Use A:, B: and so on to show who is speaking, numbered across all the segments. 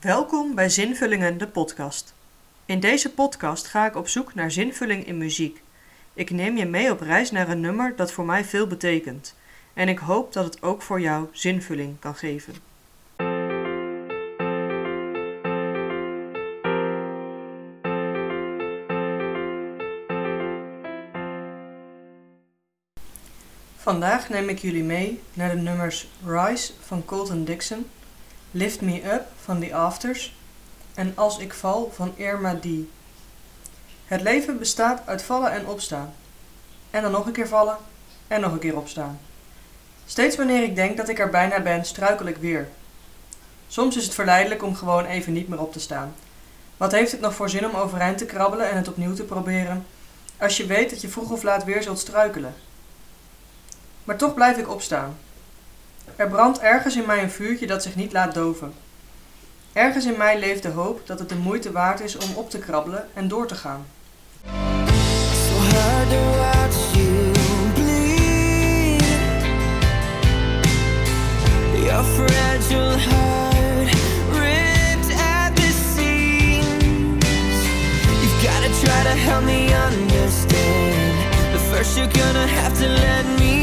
A: Welkom bij Zinvullingen, de podcast. In deze podcast ga ik op zoek naar zinvulling in muziek. Ik neem je mee op reis naar een nummer dat voor mij veel betekent. En ik hoop dat het ook voor jou zinvulling kan geven. Vandaag neem ik jullie mee naar de nummers Rise van Colton Dixon, Lift Me Up van The Afters en Als ik val van Irma D. Het leven bestaat uit vallen en opstaan. En dan nog een keer vallen en nog een keer opstaan. Steeds wanneer ik denk dat ik er bijna ben, struikel ik weer. Soms is het verleidelijk om gewoon even niet meer op te staan. Wat heeft het nog voor zin om overeind te krabbelen en het opnieuw te proberen, als je weet dat je vroeg of laat weer zult struikelen? Maar toch blijf ik opstaan. Er brandt ergens in mij een vuurtje dat zich niet laat doven. Ergens in mij leeft de hoop dat het de moeite waard is om op te krabbelen en door te gaan.
B: Try to help me understand. But first, you're gonna have to let me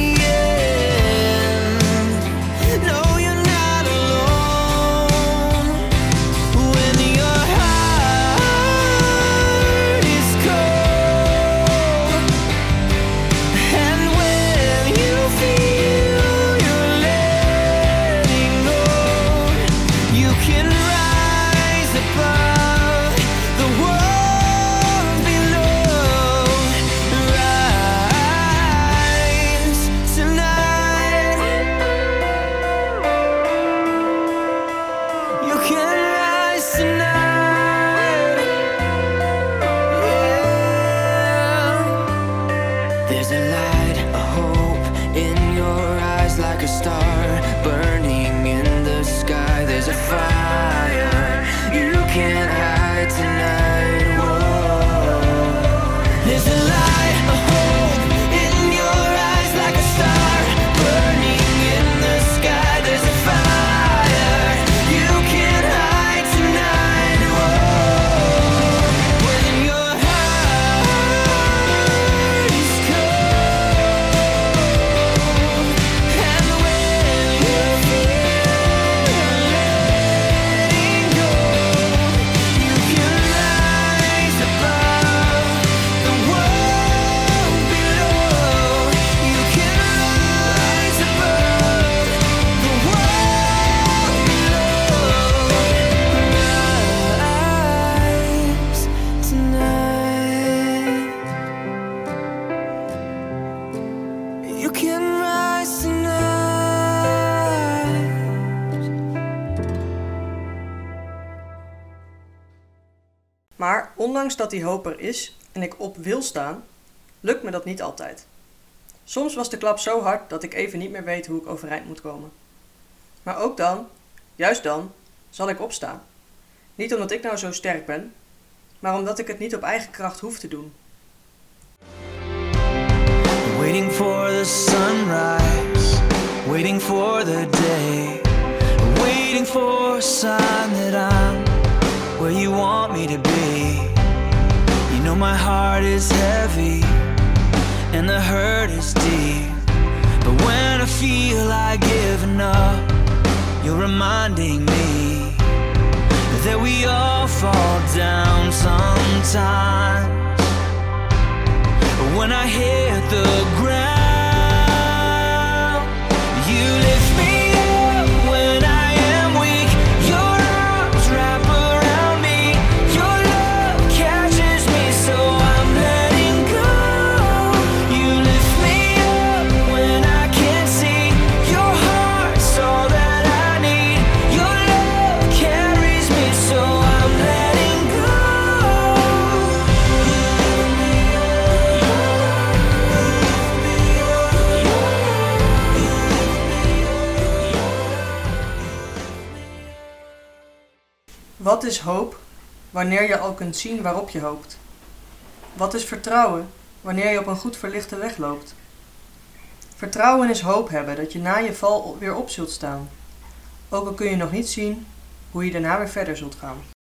A: Maar ondanks dat die hoop er is en ik op wil staan, lukt me dat niet altijd. Soms was de klap zo hard dat ik even niet meer weet hoe ik overeind moet komen. Maar ook dan, juist dan, zal ik opstaan. Niet omdat ik nou zo sterk ben, maar omdat ik het niet op eigen kracht hoef te doen.
B: Waiting for the sunrise, waiting for the day, waiting for a sign that I'm where you want me to be. You know my heart is heavy and the hurt is deep. But when I feel like giving up, you're reminding me that we all fall down sometimes. When I hit the
A: Wat is hoop wanneer je al kunt zien waarop je hoopt? Wat is vertrouwen wanneer je op een goed verlichte weg loopt? Vertrouwen is hoop hebben dat je na je val weer op zult staan. Ook al kun je nog niet zien
C: hoe je daarna weer verder zult gaan.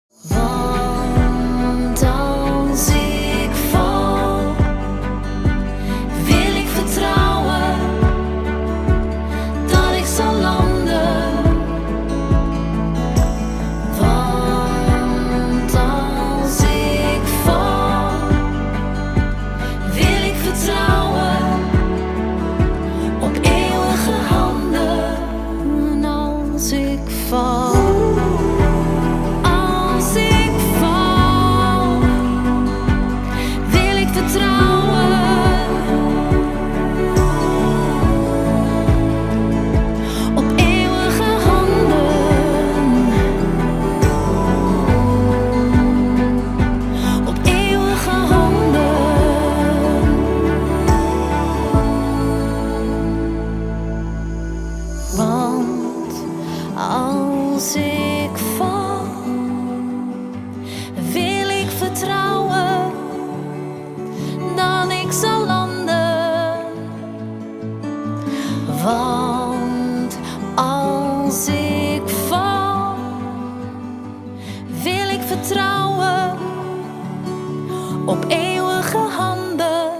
D: Op eeuwige handen.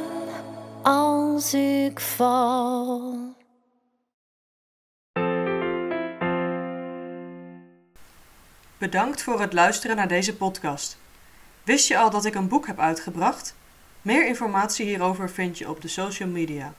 D: Als ik val.
C: Bedankt voor het luisteren naar deze podcast. Wist je al dat ik een boek heb uitgebracht? Meer informatie hierover vind je op de social media.